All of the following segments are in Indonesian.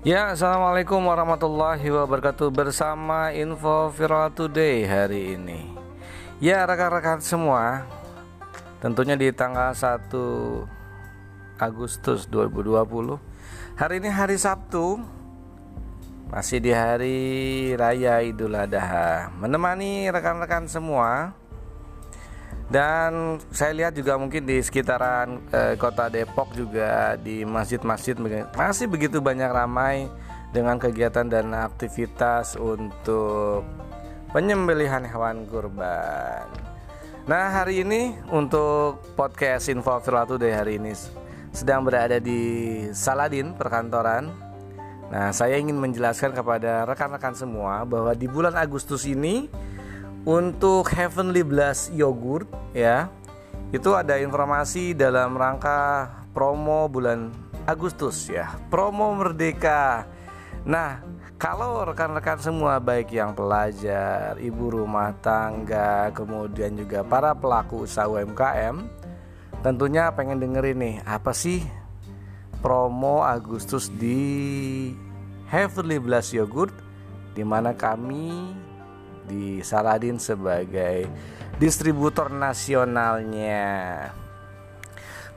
Ya, Assalamualaikum warahmatullahi wabarakatuh. Bersama Info Viral Today hari ini. Ya, rekan-rekan semua Tentunya di tanggal 1 Agustus 2020 Hari ini hari Sabtu Masih di hari Raya Idul Adha. Menemani rekan-rekan semua dan saya lihat juga mungkin di sekitaran eh, kota Depok juga di masjid-masjid masih begitu banyak ramai dengan kegiatan dan aktivitas untuk penyembelihan hewan kurban. Nah hari ini untuk podcast Info Today hari ini sedang berada di Saladin perkantoran. Nah saya ingin menjelaskan kepada rekan-rekan semua bahwa di bulan Agustus ini untuk Heavenly Blast yogurt ya itu ada informasi dalam rangka promo bulan Agustus ya. Promo merdeka. Nah kalau rekan-rekan semua baik yang pelajar ibu rumah tangga kemudian juga para pelaku usaha UMKM tentunya pengen dengerin nih apa sih promo Agustus di Heavenly Blast yogurt? Di mana kami di Saladin sebagai distributor nasionalnya.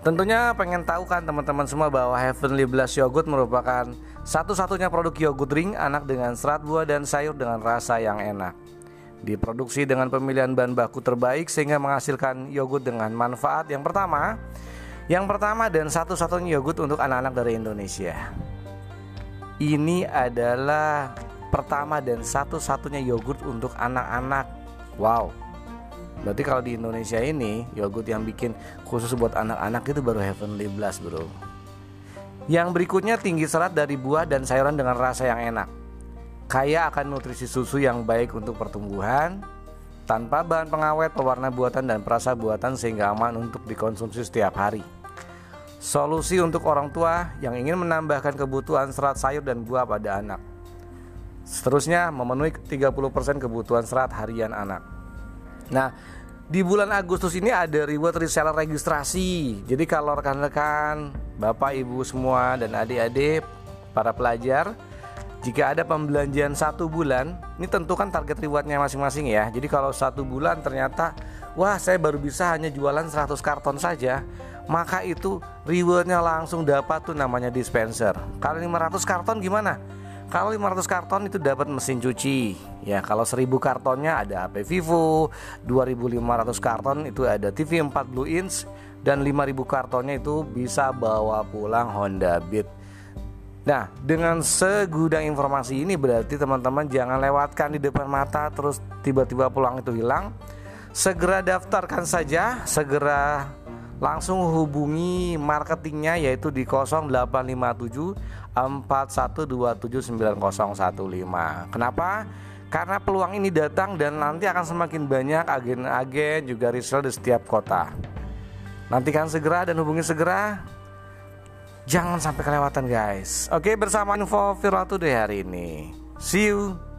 Tentunya pengen tahu kan teman-teman semua bahwa Heavenly Blast Yogurt merupakan satu-satunya produk yogurt ring anak dengan serat buah dan sayur dengan rasa yang enak. Diproduksi dengan pemilihan bahan baku terbaik sehingga menghasilkan yogurt dengan manfaat yang pertama, yang pertama dan satu-satunya yogurt untuk anak-anak dari Indonesia. Ini adalah pertama dan satu-satunya yogurt untuk anak-anak. Wow. Berarti kalau di Indonesia ini yogurt yang bikin khusus buat anak-anak itu baru Heavenly Blast, Bro. Yang berikutnya tinggi serat dari buah dan sayuran dengan rasa yang enak. Kaya akan nutrisi susu yang baik untuk pertumbuhan, tanpa bahan pengawet, pewarna buatan dan perasa buatan sehingga aman untuk dikonsumsi setiap hari. Solusi untuk orang tua yang ingin menambahkan kebutuhan serat sayur dan buah pada anak. Seterusnya memenuhi 30% kebutuhan serat harian anak. Nah, di bulan Agustus ini ada reward reseller registrasi. Jadi kalau rekan-rekan, Bapak, Ibu semua dan adik-adik para pelajar jika ada pembelanjaan satu bulan, ini tentukan target rewardnya masing-masing ya. Jadi kalau satu bulan ternyata, wah saya baru bisa hanya jualan 100 karton saja, maka itu rewardnya langsung dapat tuh namanya dispenser. Kalau 500 karton gimana? Kalau 500 karton itu dapat mesin cuci. Ya, kalau 1000 kartonnya ada HP Vivo, 2500 karton itu ada TV 4 Blue Inch dan 5000 kartonnya itu bisa bawa pulang Honda Beat. Nah, dengan segudang informasi ini berarti teman-teman jangan lewatkan di depan mata terus tiba-tiba pulang itu hilang. Segera daftarkan saja, segera langsung hubungi marketingnya yaitu di 0857 41279015. Kenapa? Karena peluang ini datang dan nanti akan semakin banyak agen-agen juga resell di setiap kota. Nantikan segera dan hubungi segera. Jangan sampai kelewatan guys. Oke bersama info viral today hari ini. See you.